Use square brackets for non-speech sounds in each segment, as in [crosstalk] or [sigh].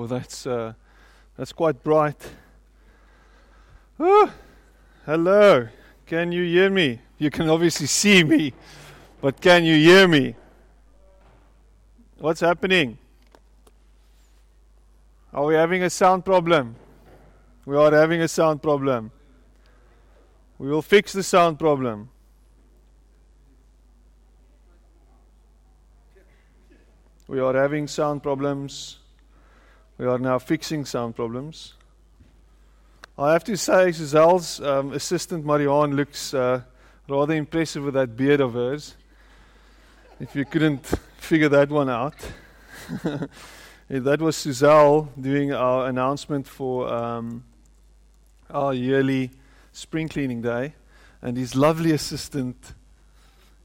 Oh, that's uh, that's quite bright. Hello. Can you hear me? You can obviously see me, but can you hear me? What's happening? Are we having a sound problem? We are having a sound problem. We will fix the sound problem. We are having sound problems. We are now fixing sound problems. I have to say, Suzelle's um, assistant Marianne looks uh, rather impressive with that beard of hers. If you couldn't figure that one out, [laughs] that was Suzelle doing our announcement for um, our yearly spring cleaning day, and his lovely assistant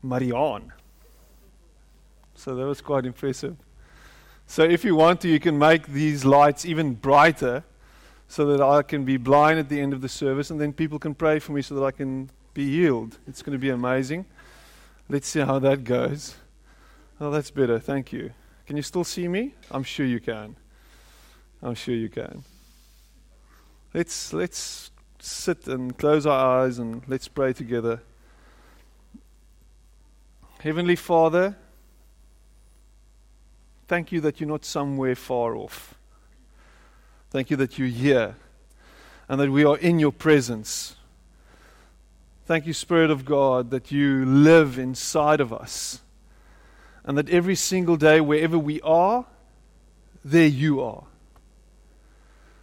Marianne. So that was quite impressive. So if you want to, you can make these lights even brighter so that I can be blind at the end of the service and then people can pray for me so that I can be healed. It's going to be amazing. Let's see how that goes. Oh, that's better. Thank you. Can you still see me? I'm sure you can. I'm sure you can. Let's let's sit and close our eyes and let's pray together. Heavenly Father, Thank you that you're not somewhere far off. Thank you that you're here and that we are in your presence. Thank you, Spirit of God, that you live inside of us. And that every single day, wherever we are, there you are.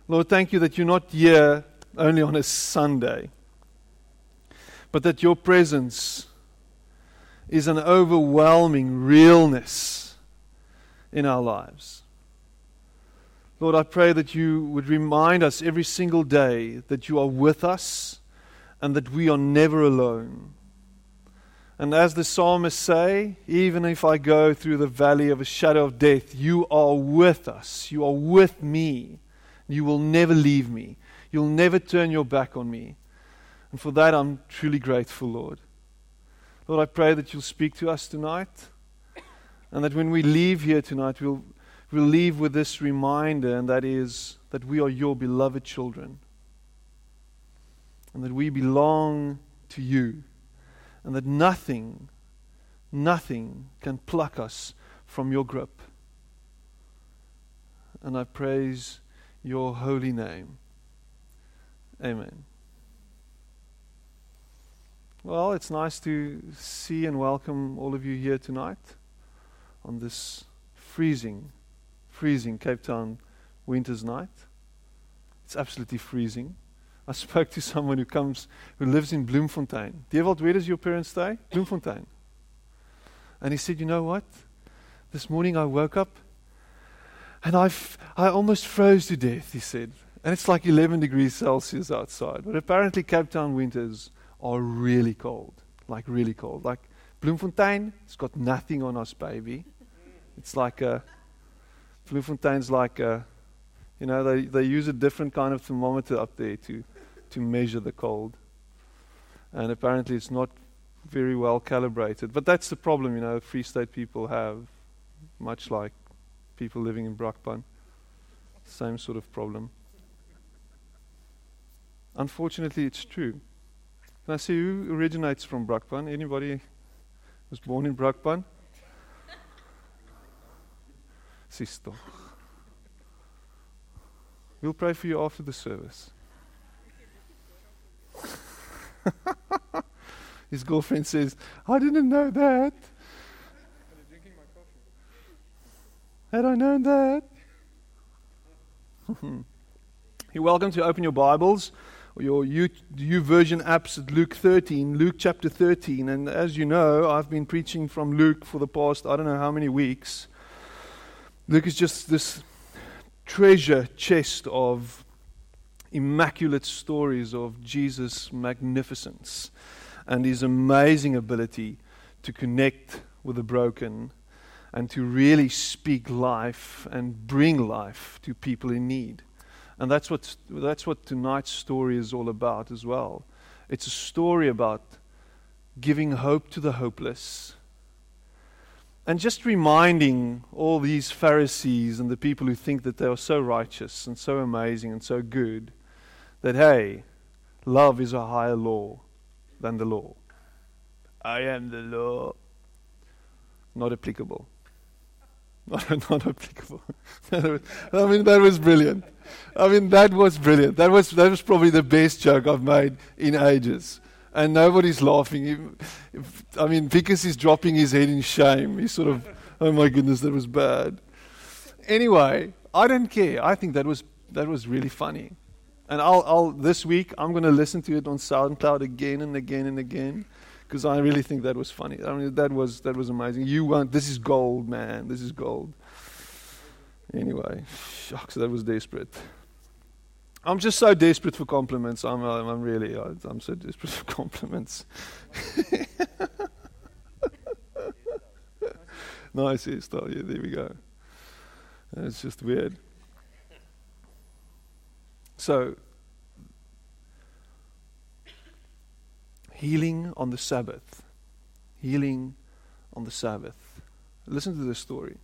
Lord, thank you that you're not here only on a Sunday, but that your presence is an overwhelming realness in our lives. Lord, I pray that you would remind us every single day that you are with us and that we are never alone. And as the psalmists say, even if I go through the valley of a shadow of death, you are with us. You are with me. You will never leave me. You'll never turn your back on me. And for that, I'm truly grateful, Lord. Lord, I pray that you'll speak to us tonight. And that when we leave here tonight, we'll, we'll leave with this reminder, and that is that we are your beloved children. And that we belong to you. And that nothing, nothing can pluck us from your grip. And I praise your holy name. Amen. Well, it's nice to see and welcome all of you here tonight on this freezing, freezing Cape Town winter's night. It's absolutely freezing. I [laughs] spoke to someone who comes, who lives in Bloemfontein. Dewald, where does your parents stay? Bloemfontein. And he said, You know what? This morning I woke up and I, f- I almost froze to death, he said. And it's like 11 degrees Celsius outside. But apparently, Cape Town winters are really cold. Like, really cold. Like, Bloemfontein, it's got nothing on us, baby. It's like a, Bloemfontein's like a, you know, they, they use a different kind of thermometer up there to, to measure the cold. And apparently it's not very well calibrated. But that's the problem, you know, Free State people have, much like people living in Brakpan. Same sort of problem. Unfortunately, it's true. Can I see who originates from Brakpan? Anybody was born in Brakpan. Sister. We'll pray for you after the service. [laughs] His girlfriend says, I didn't know that. Had I known that? [laughs] You're welcome to open your Bibles your YouVersion apps at Luke 13, Luke chapter 13. And as you know, I've been preaching from Luke for the past I don't know how many weeks. Luke is just this treasure chest of immaculate stories of Jesus' magnificence and his amazing ability to connect with the broken and to really speak life and bring life to people in need. And that's what, that's what tonight's story is all about as well. It's a story about giving hope to the hopeless And just reminding all these Pharisees and the people who think that they are so righteous and so amazing and so good that, hey, love is a higher law than the law. I am the law. Not applicable. [laughs] Not, applicable. [laughs] I mean, that was brilliant. I mean, that was brilliant. That was, that was probably the best joke I've made in ages and nobody's laughing. I mean, Vickers is dropping his head in shame. He's sort of, oh my goodness, that was bad. Anyway, I don't care. I think that was that was really funny, and I'll, I'll this week I'm going to listen to it on SoundCloud again and again and again because I really think that was funny. I mean, that was that was amazing. You want this is gold, man. This is gold. Anyway, shucks, that was desperate. I'm just so desperate for compliments. I'm, I'm, I'm really, I'm so desperate [laughs] for compliments. [laughs] nice hairstyle. Yeah, there we go. It's just weird. So, healing on the Sabbath. Healing on the Sabbath. Listen to this story.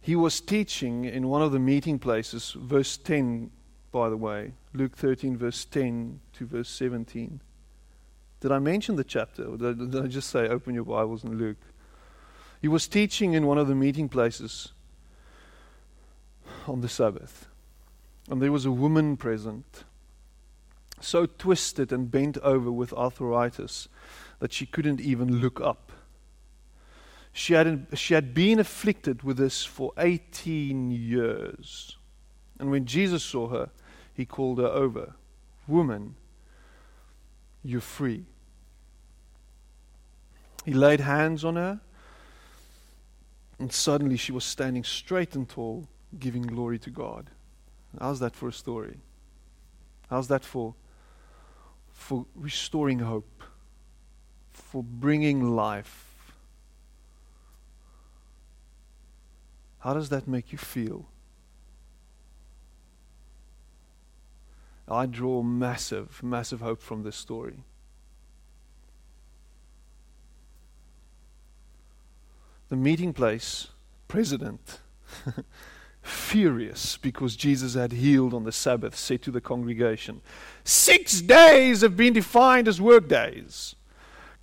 He was teaching in one of the meeting places, verse 10 by the way. Luke 13, verse 10 to verse 17. Did I mention the chapter? Or did I just say, open your Bibles in Luke? He was teaching in one of the meeting places on the Sabbath. And there was a woman present, so twisted and bent over with arthritis that she couldn't even look up. She had, she had been afflicted with this for 18 years. And when Jesus saw her, he called her over. Woman, you're free. He laid hands on her, and suddenly she was standing straight and tall, giving glory to God. How's that for a story? How's that for, for restoring hope, for bringing life? How does that make you feel? I draw massive, massive hope from this story. The meeting place president, [laughs] furious because Jesus had healed on the Sabbath, said to the congregation, Six days have been defined as work days.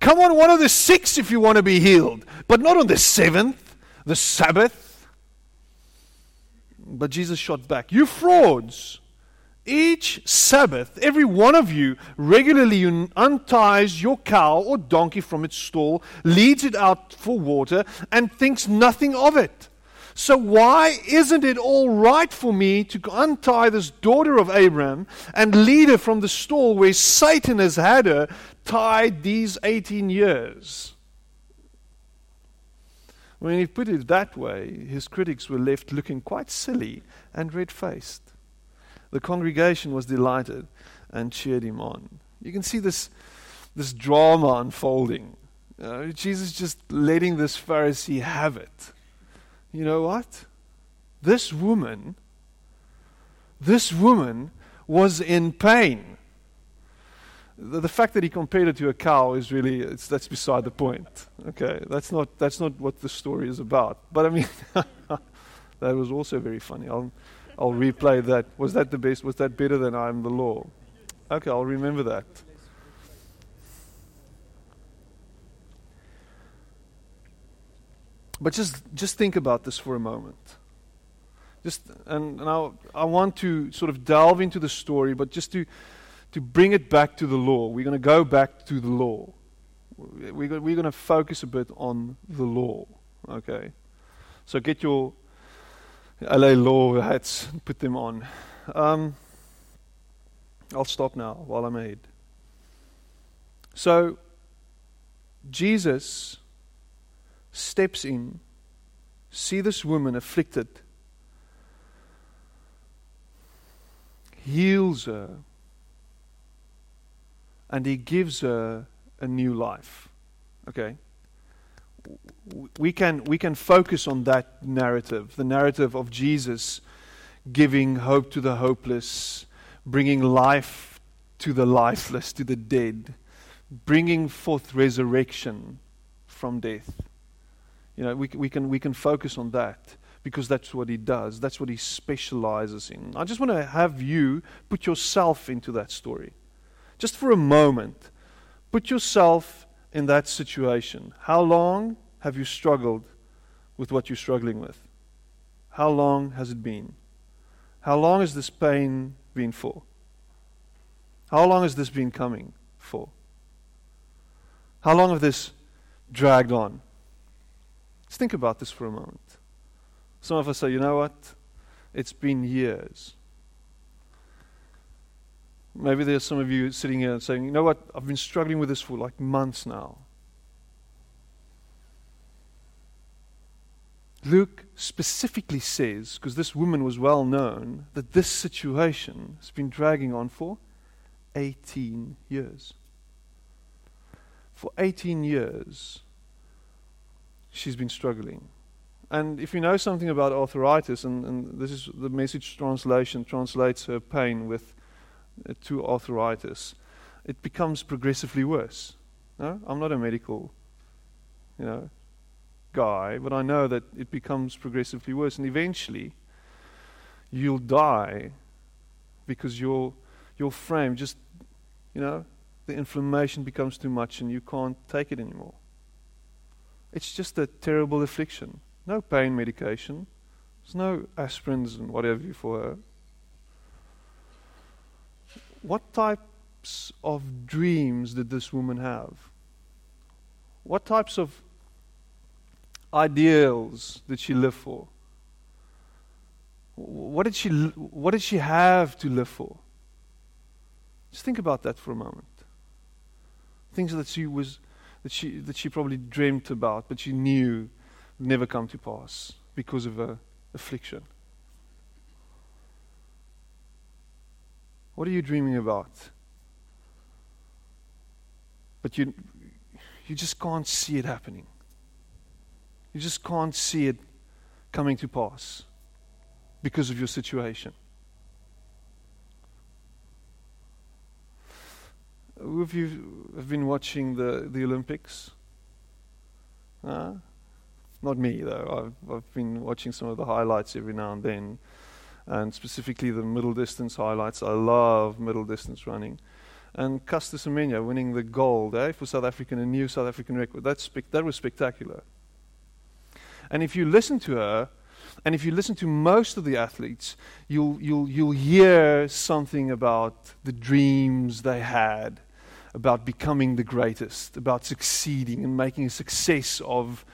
Come on one of the six if you want to be healed, but not on the seventh, the Sabbath. But Jesus shot back, You frauds! Each Sabbath, every one of you regularly unties your cow or donkey from its stall, leads it out for water, and thinks nothing of it. So, why isn't it all right for me to untie this daughter of Abraham and lead her from the stall where Satan has had her tied these 18 years? When he put it that way, his critics were left looking quite silly and red faced. The congregation was delighted and cheered him on. You can see this, this drama unfolding. Uh, Jesus just letting this Pharisee have it. You know what? This woman, this woman was in pain. The, the fact that he compared it to a cow is really, that's beside the point. Okay, that's not, that's not what the story is about. But I mean, [laughs] that was also very funny. I'll, I'll replay that. Was that the best? Was that better than I am the law? Okay, I'll remember that. But just just think about this for a moment. Just and now I want to sort of delve into the story, but just to to bring it back to the law. We're going to go back to the law. We're we're going to focus a bit on the law. Okay, so get your LA Law hats, and put them on. Um, I'll stop now while I'm ahead. So, Jesus steps in, see this woman afflicted, heals her, and he gives her a new life. Okay? we can, we can focus on that narrative, the narrative of Jesus giving hope to the hopeless, bringing life to the lifeless, to the dead, bringing forth resurrection from death. You know, we, we, can, we can focus on that because that's what he does. That's what he specializes in. I just want to have you put yourself into that story. Just for a moment, put yourself in that situation. How long have you struggled with what you're struggling with? How long has it been? How long has this pain been for? How long has this been coming for? How long have this dragged on? Let's think about this for a moment. Some of us say, you know what? It's been years. Maybe there's some of you sitting here saying, you know what? I've been struggling with this for like months now. Luke specifically says, because this woman was well known, that this situation has been dragging on for 18 years. For 18 years, she's been struggling. And if you know something about arthritis, and, and this is the message translation translates her pain with uh, to arthritis, it becomes progressively worse. No? I'm not a medical, you know, guy, but I know that it becomes progressively worse, and eventually you'll die because your your frame just, you know, the inflammation becomes too much and you can't take it anymore. It's just a terrible affliction. No pain medication. There's no aspirins and whatever for her. What types of dreams did this woman have? What types of ideals did she live for? What did she, what did she have to live for? Just think about that for a moment. Things that she was that she that she probably dreamt about, but she knew would never come to pass because of her affliction. What are you dreaming about? But you you just can't see it happening. You just can't see it coming to pass because of your situation. Who of you have been watching the, the Olympics? Uh, not me, though. I've, I've been watching some of the highlights every now and then, and specifically the middle distance highlights. I love middle distance running. And Caster Semenya winning the gold eh, for South African, a new South African record. That's spe- that was spectacular. And if you listen to her, and if you listen to most of the athletes, you'll, you'll, you'll hear something about the dreams they had about becoming the greatest, about succeeding and making a success of,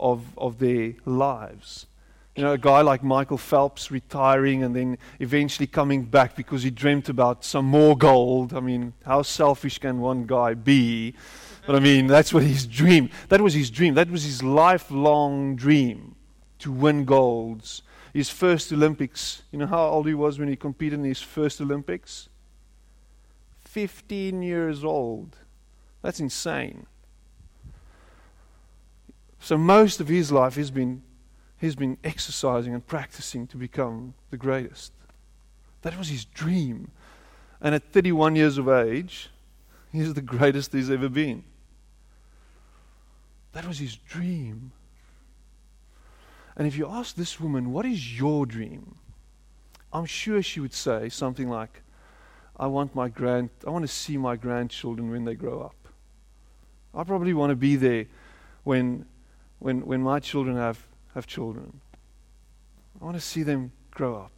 of, of their lives. You know, a guy like Michael Phelps retiring and then eventually coming back because he dreamt about some more gold. I mean, how selfish can one guy be? But I mean, that's what his dream. That was his dream. That was his lifelong dream to win golds. His first Olympics. You know how old he was when he competed in his first Olympics? 15 years old. That's insane. So most of his life he's been he's been exercising and practicing to become the greatest. That was his dream. And at 31 years of age, he's the greatest he's ever been. That was his dream. And if you ask this woman, what is your dream? I'm sure she would say something like, I want my grand I want to see my grandchildren when they grow up. I probably want to be there when when when my children have, have children. I want to see them grow up.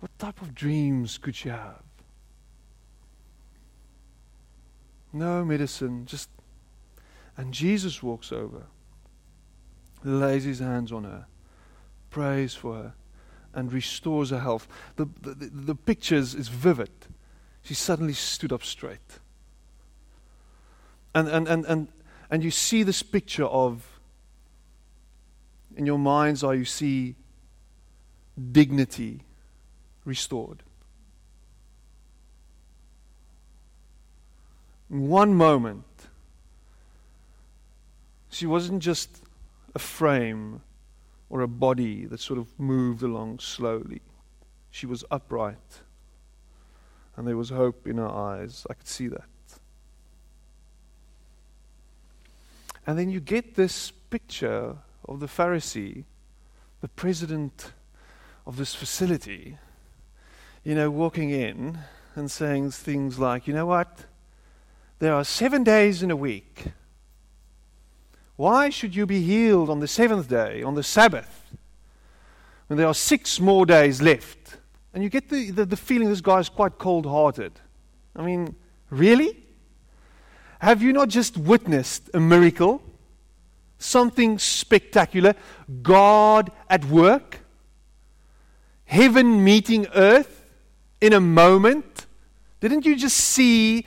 What type of dreams could she have? No medicine, just and Jesus walks over, lays his hands on her, prays for her and restores her health. The, the, the, the picture is, is vivid. She suddenly stood up straight. And, and, and, and, and you see this picture of, in your mind's eye, you see dignity restored. In one moment, she wasn't just a frame or a body that sort of moved along slowly. She was upright, and there was hope in her eyes. I could see that. And then you get this picture of the Pharisee, the president of this facility, you know, walking in and saying things like, you know what? There are seven days in a week. Why should you be healed on the seventh day, on the Sabbath, when there are six more days left? And you get the, the, the feeling this guy is quite cold hearted. I mean, really? Have you not just witnessed a miracle? Something spectacular? God at work? Heaven meeting earth in a moment? Didn't you just see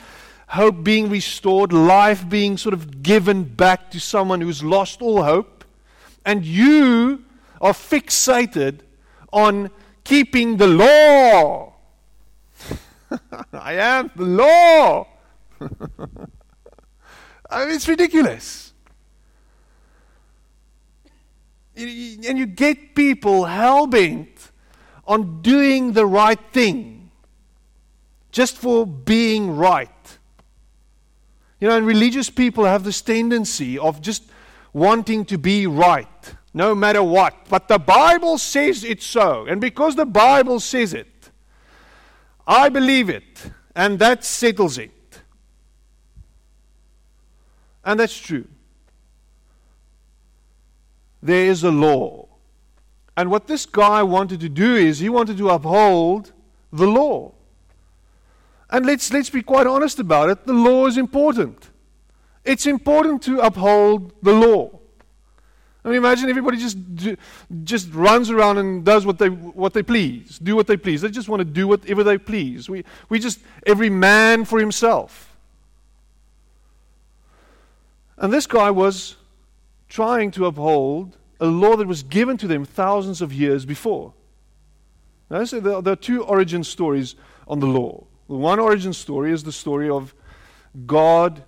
hope being restored, life being sort of given back to someone who's lost all hope? And you are fixated on keeping the law. [laughs] I am the law. [laughs] I mean, it's ridiculous. And you get people hell bent on doing the right thing just for being right. You know, and religious people have this tendency of just wanting to be right no matter what. But the Bible says it's so. And because the Bible says it, I believe it. And that settles it. And that's true. There is a law. And what this guy wanted to do is he wanted to uphold the law. And let's, let's be quite honest about it the law is important. It's important to uphold the law. I mean, imagine everybody just just runs around and does what they what they please, do what they please. They just want to do whatever they please. We we just every man for himself. And this guy was trying to uphold a law that was given to them thousands of years before. Now, so there, there are two origin stories on the law. The one origin story is the story of God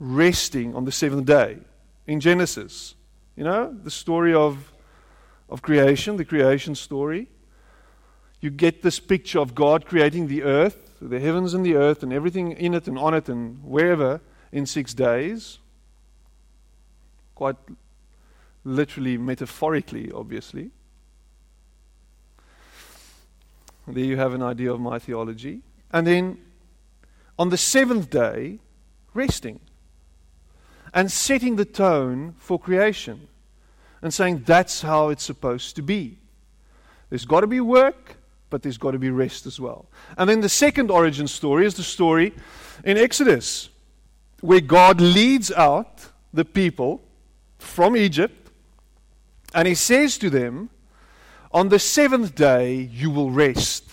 resting on the seventh day in Genesis. You know, the story of, of creation, the creation story. You get this picture of God creating the earth, the heavens and the earth, and everything in it and on it and wherever in six days. Quite literally, metaphorically, obviously. There you have an idea of my theology. And then on the seventh day, resting and setting the tone for creation and saying that's how it's supposed to be. There's got to be work, but there's got to be rest as well. And then the second origin story is the story in Exodus, where God leads out the people from Egypt and he says to them, On the seventh day you will rest.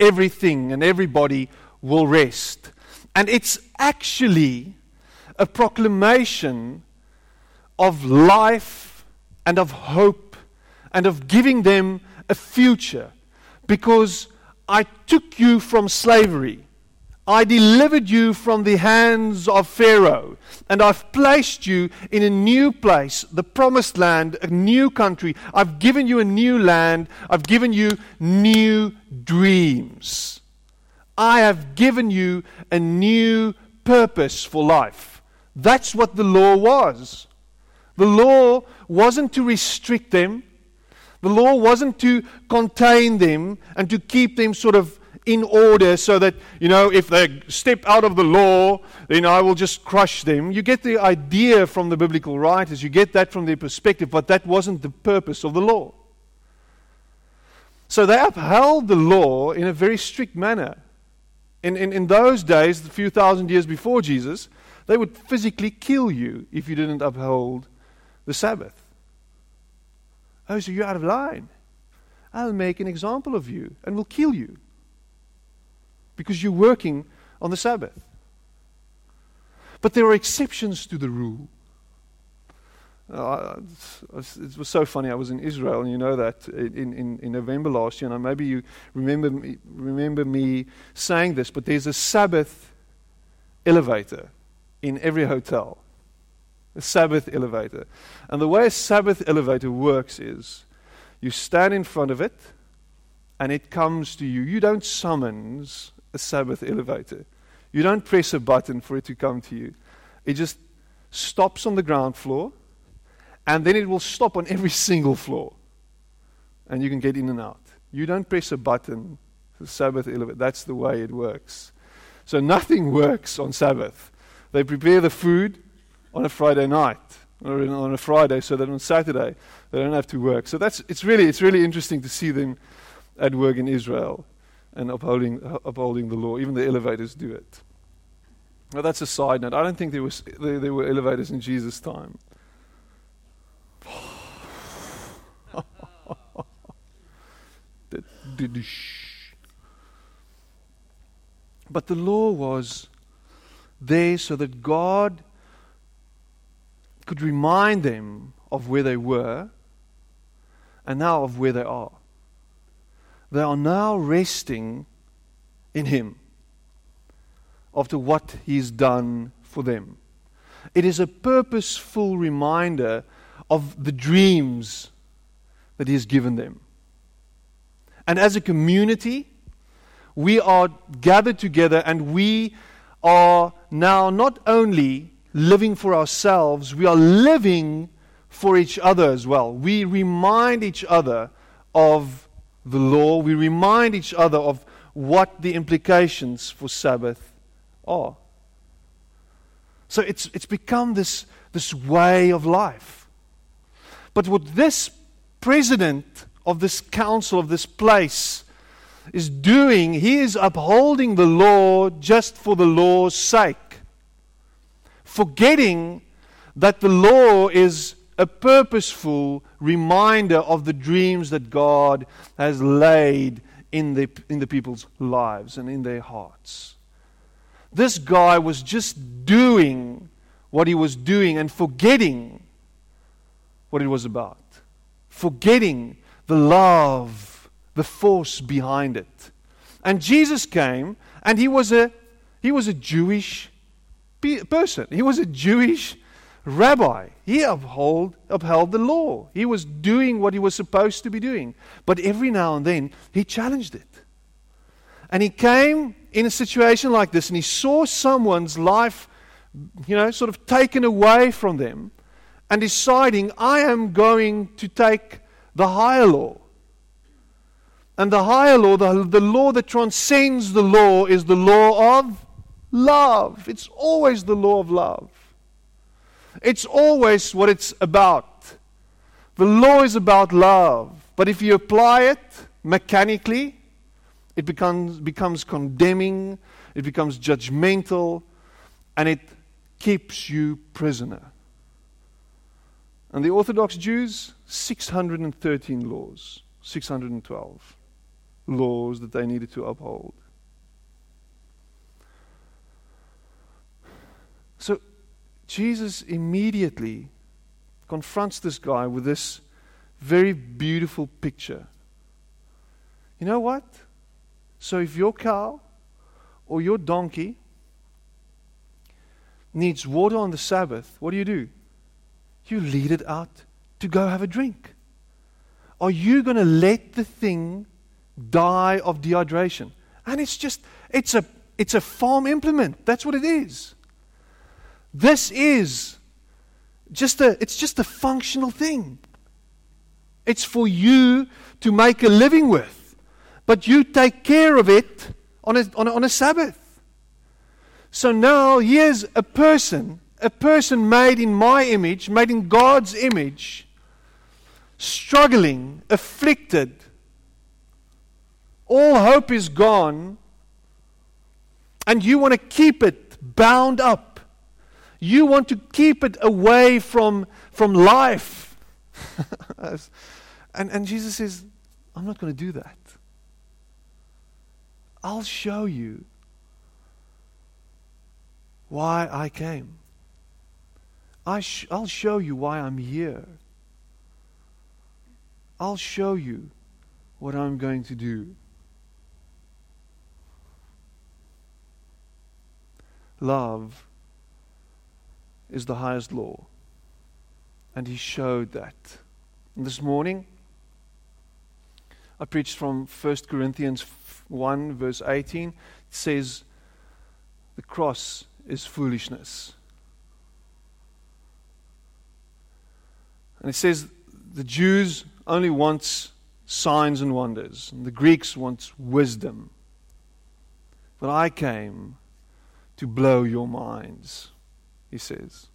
Everything and everybody will rest. And it's actually a proclamation of life and of hope and of giving them a future because I took you from slavery. I delivered you from the hands of Pharaoh, and I've placed you in a new place, the promised land, a new country. I've given you a new land. I've given you new dreams. I have given you a new purpose for life. That's what the law was. The law wasn't to restrict them, the law wasn't to contain them and to keep them sort of in order so that, you know, if they step out of the law, then I will just crush them. You get the idea from the biblical writers, you get that from their perspective, but that wasn't the purpose of the law. So they upheld the law in a very strict manner. In, in, in those days, a few thousand years before Jesus, they would physically kill you if you didn't uphold the Sabbath. Oh, so you're out of line. I'll make an example of you and will kill you because you're working on the Sabbath. But there are exceptions to the rule. Uh, it was so funny. I was in Israel, and you know that in, in, in November last year. And maybe you remember me, remember me saying this, but there's a Sabbath elevator in every hotel. A Sabbath elevator. And the way a Sabbath elevator works is you stand in front of it and it comes to you. You don't summons a Sabbath elevator. You don't press a button for it to come to you. It just stops on the ground floor, and then it will stop on every [laughs] single floor. And you can get in and out. You don't press a button, the Sabbath elevator. That's the way it works. So nothing works on Sabbath. They prepare the food on a Friday night or on a Friday so that on Saturday they don't have to work. So that's, it's, really, it's really interesting to see them at work in Israel and upholding, upholding the law. Even the elevators do it. Now, that's a side note. I don't think there, was, there, there were elevators in Jesus' time. [laughs] but the law was there so that God could remind them of where they were and now of where they are. They are now resting in Him after what He's done for them. It is a purposeful reminder of the dreams that He has given them. And as a community, we are gathered together and we are now not only living for ourselves, we are living for each other as well. We remind each other of the law, we remind each other of what the implications for Sabbath are. So it's, it's become this, this way of life. But what this president of this council, of this place, is doing, he is upholding the law just for the law's sake forgetting that the law is a purposeful reminder of the dreams that God has laid in the, in the people's lives and in their hearts. This guy was just doing what he was doing and forgetting what it was about, forgetting the love, the force behind it. And Jesus came, and he was a, he was a Jewish person. He was a Jewish rabbi. He upheld, upheld the law. He was doing what he was supposed to be doing. But every now and then, he challenged it. And he came in a situation like this and he saw someone's life, you know, sort of taken away from them and deciding, I am going to take the higher law. And the higher law, the, the law that transcends the law, is the law of love. It's always the law of love. It's always what it's about. The law is about love. But if you apply it mechanically, it becomes, becomes condemning, it becomes judgmental, and it keeps you prisoner. And the Orthodox Jews, 613 laws, 612 laws that they needed to uphold. So Jesus immediately confronts this guy with this very beautiful picture. You know what? So if your cow or your donkey needs water on the Sabbath, what do you do? You lead it out to go have a drink. Are you going to let the thing die of dehydration? And it's just, it's a, it's a farm implement. That's what it is. This is just a, it's just a functional thing. It's for you to make a living with. But you take care of it on a, on a, on a Sabbath. So now here's a person, a person made in my image, made in God's image, struggling, afflicted. All hope is gone. And you want to keep it bound up you want to keep it away from, from life. [laughs] and, and Jesus says, I'm not going to do that. I'll show you why I came. I sh- I'll show you why I'm here. I'll show you what I'm going to do. Love is the highest law. And he showed that. And this morning, I preached from 1 Corinthians 1, verse 18. It says, The cross is foolishness. And it says the Jews only want signs and wonders, and the Greeks want wisdom. But I came to blow your minds, he says.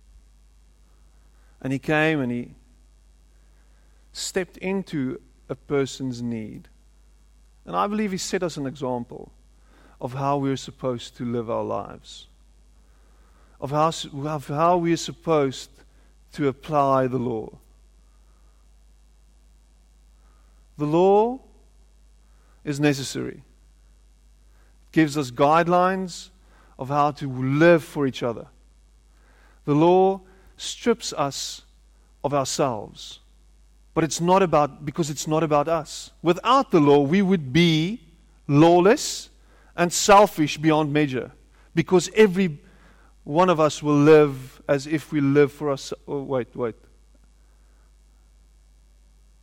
And he came and he stepped into a person's need. And I believe he set us an example of how we're supposed to live our lives, of how, of how we're supposed to apply the law. The law is necessary. It gives us guidelines of how to live for each other. The law strips us of ourselves. But it's not about, because it's not about us. Without the law, we would be lawless and selfish beyond measure. Because every one of us will live as if we live for us. Oh, wait, wait.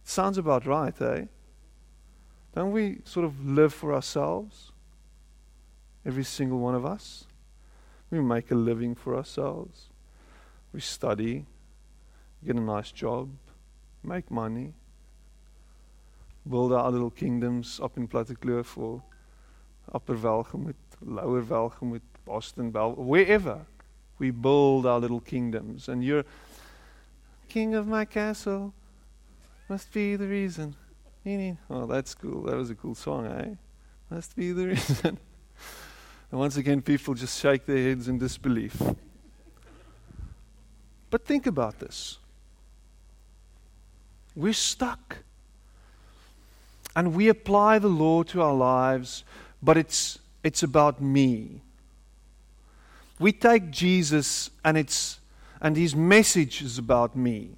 Sounds about right, eh? Don't we sort of live for ourselves? Every single one of us. We make a living for ourselves. We study, get a nice job, make money, build our little kingdoms up in Plattekloof or Upper Welgemoed, Lower Welgemoed, Boston, Bell, wherever. We build our little kingdoms. And you're king of my castle. Must be the reason. Oh, that's cool. That was a cool song, eh? Must be the [laughs] reason. and once again, people just shake their heads in disbelief. But think about this. We're stuck. And we apply the law to our lives, but it's, it's about me. We take Jesus and, it's, and his message is about me.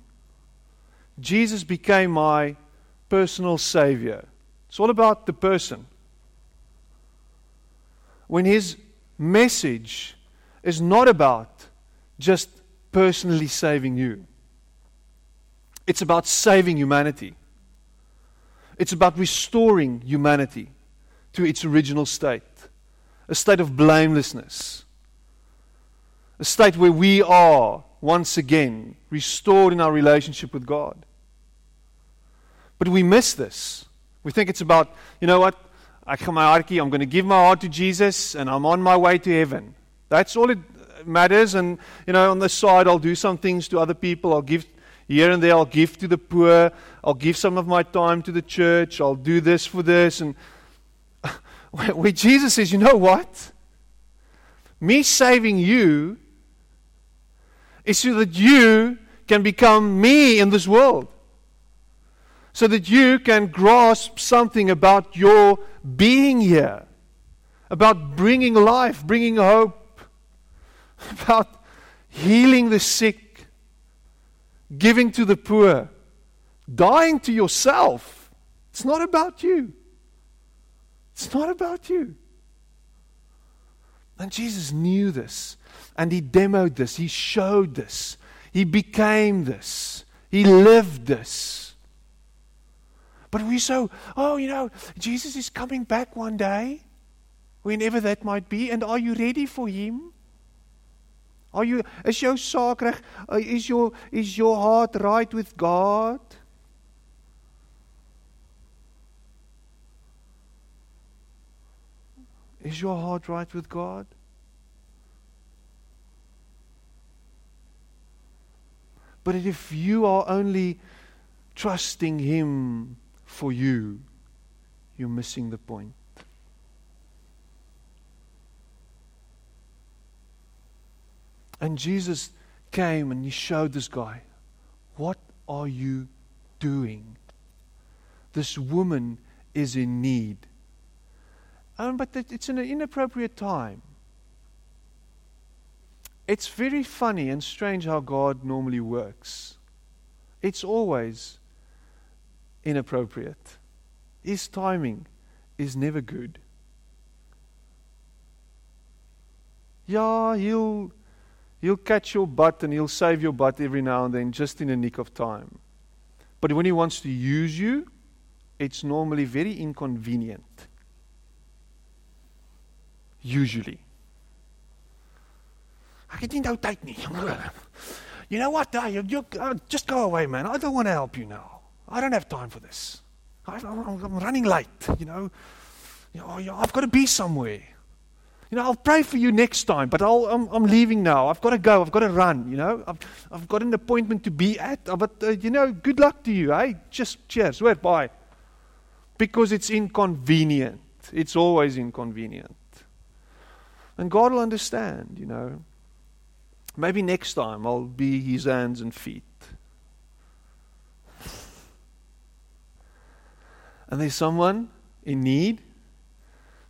Jesus became my personal savior. It's all about the person. When his message is not about just personally saving you, it's about saving humanity. It's about restoring humanity to its original state a state of blamelessness, a state where we are once again restored in our relationship with God. But we miss this. We think it's about, you know what? Ek gaan my hartjie, I'm going to give my heart to Jesus and I'm on my way to heaven. That's all it matters and you know on the side I'll do some things to other people. I'll give here and there I'll give to the poor. I'll give some of my time to the church. I'll do this for this and [laughs] where Jesus says, "You know what? Me saving you is so that you can become me in this world." so that you can grasp something about your being here, about bringing life, bringing hope, about healing the sick, giving to the poor, dying to yourself. It's not about you. It's not about you. And Jesus knew this, and He demoed this, He showed this, He became this, He lived this. But we so, oh, you know, Jesus is coming back one day, whenever that might be, and are you ready for him? Are you is jou saak reg? Is your is your heart right with God? Is your heart right with God? But if you are only trusting Him for you, you're missing the point. And Jesus came and he showed this guy, What are you doing? This woman is in need. Um, but it's an inappropriate time. It's very funny and strange how God normally works. It's always inappropriate. His timing is never good. Yeah, he'll, he'll catch your butt and he'll save your butt every now and then just in a nick of time. But when he wants to use you, it's normally very inconvenient. Usually. Ek het nie nou tyd. You know what? You, you, uh, just go away, man. I don't want to help you now. I don't have time for this. I, am running late, you know. You know. I've got to be somewhere. You know, I'll pray for you next time, but i am I'm leaving now. I've got to go. I've got to run, you know. I've, I've got an appointment to be at. Uh, but, uh, you know, good luck to you, eh? Just cheers. Where? Bye. Because it's inconvenient. It's always inconvenient. And God will understand, you know. Maybe next time I'll be his hands and feet. And there's someone in need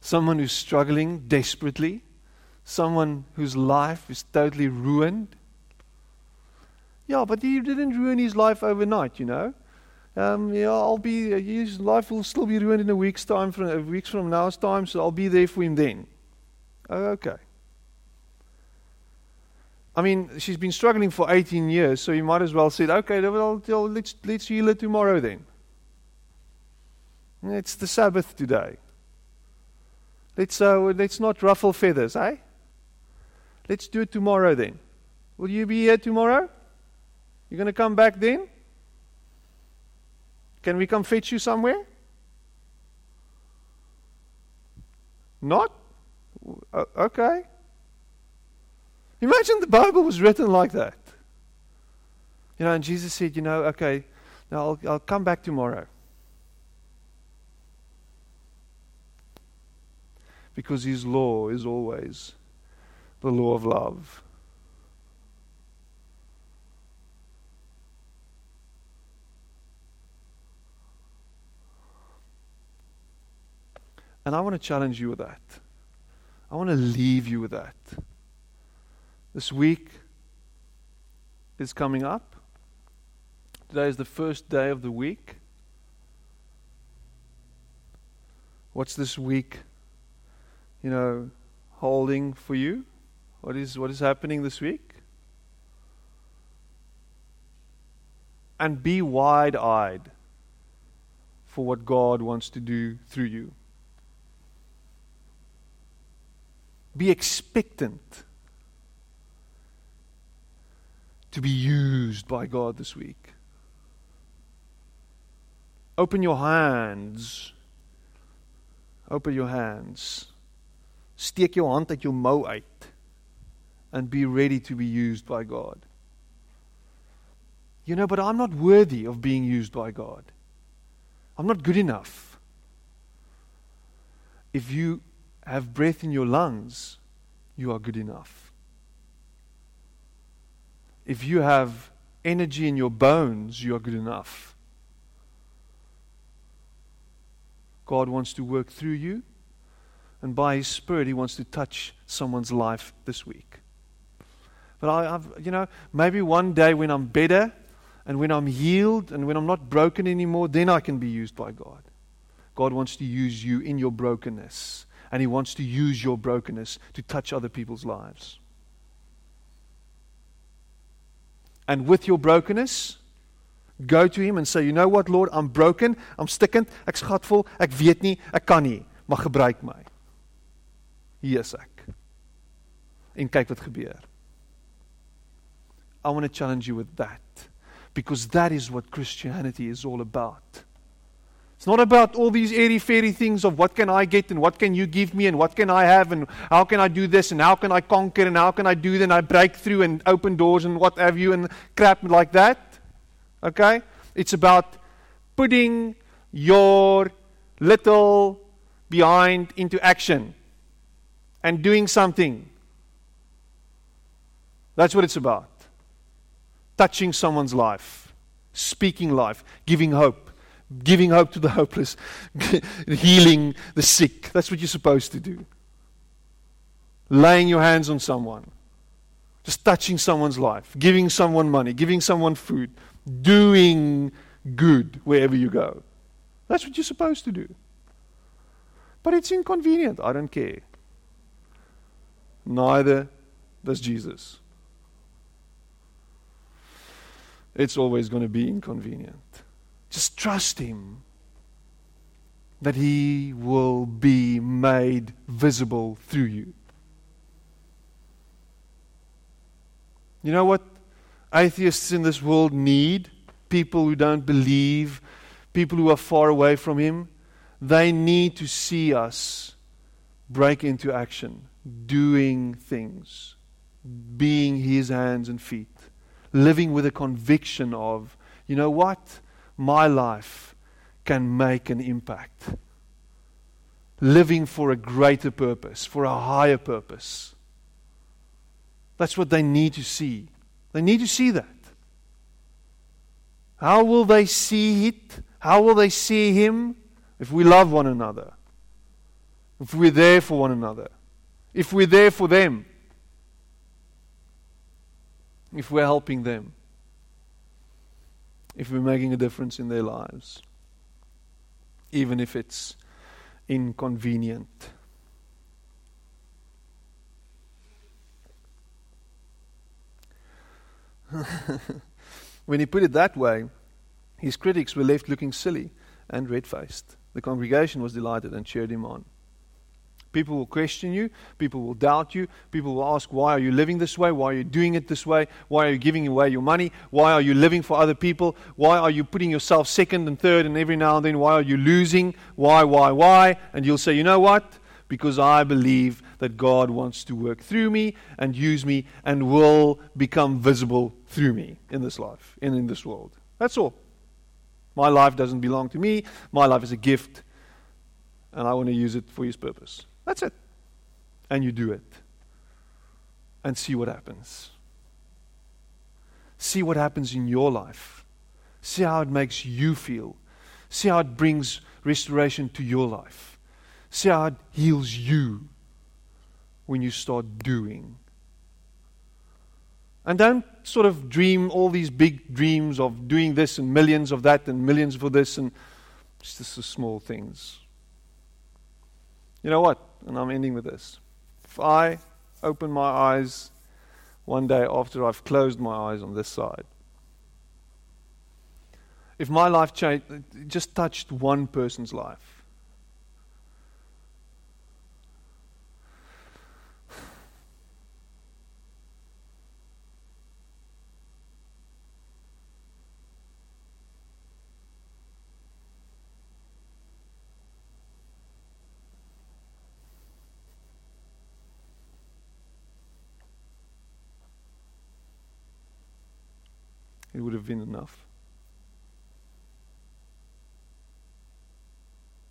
someone who's struggling desperately, someone whose life is totally ruined. Yeah, but he didn't ruin his life overnight, you know. Um, yeah, I'll be. His life will still be ruined in a week's time, from a weeks from now's time. So I'll be there for him then. Oh, okay. I mean, she's been struggling for 18 years, so you might as well say, okay, well, let's let's heal her tomorrow then. It's the Sabbath today. Let's, uh, let's not ruffle feathers, eh? Let's do it tomorrow then. Will you be here tomorrow? You're going to come back then? Can we come fetch you somewhere? Not? okay. Imagine the Bible was written like that. You know, and Jesus said, you know, okay, now I'll, I'll come back tomorrow. Because His law is always the law of love. And I want to challenge you with that. I want to leave you with that. This week is coming up. Today is the first day of the week. What's this week you know, holding for you? What is, what is happening this week? And be wide eyed for what God wants to do through you. Be expectant to be used by God this week. Open your hands. Open your hands Steek jou hand uit jou mou uit and be ready to be used by God. You know, but I'm not worthy of being used by God. I'm not good enough. If you have breath in your lungs, you are good enough. If you have energy in your bones, you are good enough. God wants to work through you and by His Spirit, He wants to touch someone's life this week. But I, have you know, maybe one day when I'm better and when I'm healed and when I'm not broken anymore, then I can be used by God. God wants to use you in your brokenness, and He wants to use your brokenness to touch other people's lives. And with your brokenness, go to Him and say, You know what, Lord, I'm broken, I'm stikkend, ek's gatvol, ek weet nie, ek kan nie, maar gebruik my. Hier is ek. En kyk wat gebeur. I want to challenge you with that because that is what Christianity is all about. It's not about all these airy fairy things of what can I get and what can you give me and what can I have and how can I do this and how can I conquer and how can I do then I break through and open doors and what have you and crap like that. Okay? It's about putting your little behind into action and doing something. That's what it's about. Touching someone's life, speaking life, giving hope, giving hope to the hopeless, [laughs] healing the sick. That's what you're supposed to do. Laying your hands on someone, just touching someone's life, giving someone money, giving someone food, doing good wherever you go. That's what you're supposed to do. But it's inconvenient. I don't care neither does Jesus. It's always going to be inconvenient. Just trust Him that He will be made visible through you. You know what? atheists in this world need, people who don't believe, people who are far away from Him, they need to see us break into action, doing things, being His hands and feet, living with a conviction of, you know what? My life can make an impact. Living for a greater purpose, for a higher purpose. That's what they need to see. They need to see that. How will they see it? How will they see Him? If we love one another. If we're there for one another. If we're there for them. If we're helping them. If we're making a difference in their lives. Even if it's inconvenient. [laughs] when he put it that way, his critics were left looking silly and red faced. The congregation was delighted and cheered him on. People will question you. People will doubt you. People will ask, Why are you living this way? Why are you doing it this way? Why are you giving away your money? Why are you living for other people? Why are you putting yourself second and third and every now and then? Why are you losing? Why, why, why? And you'll say, You know what? Because I believe that God wants to work through me and use me and will become visible through me in this life and in this world. That's all. My life doesn't belong to me. My life is a gift, and I want to use it for His purpose. That's it. And you do it. And see what happens. See what happens in your life. See how it makes you feel. See how it brings restoration to your life. See how it heals you when you start doing. And don't sort of dream all these big dreams of doing this and millions of that and millions for this and just the small things. You know what? And I'm ending with this. If I open my eyes one day after I've closed my eyes on this side, if my life changed, just touched one person's life, it would have been enough.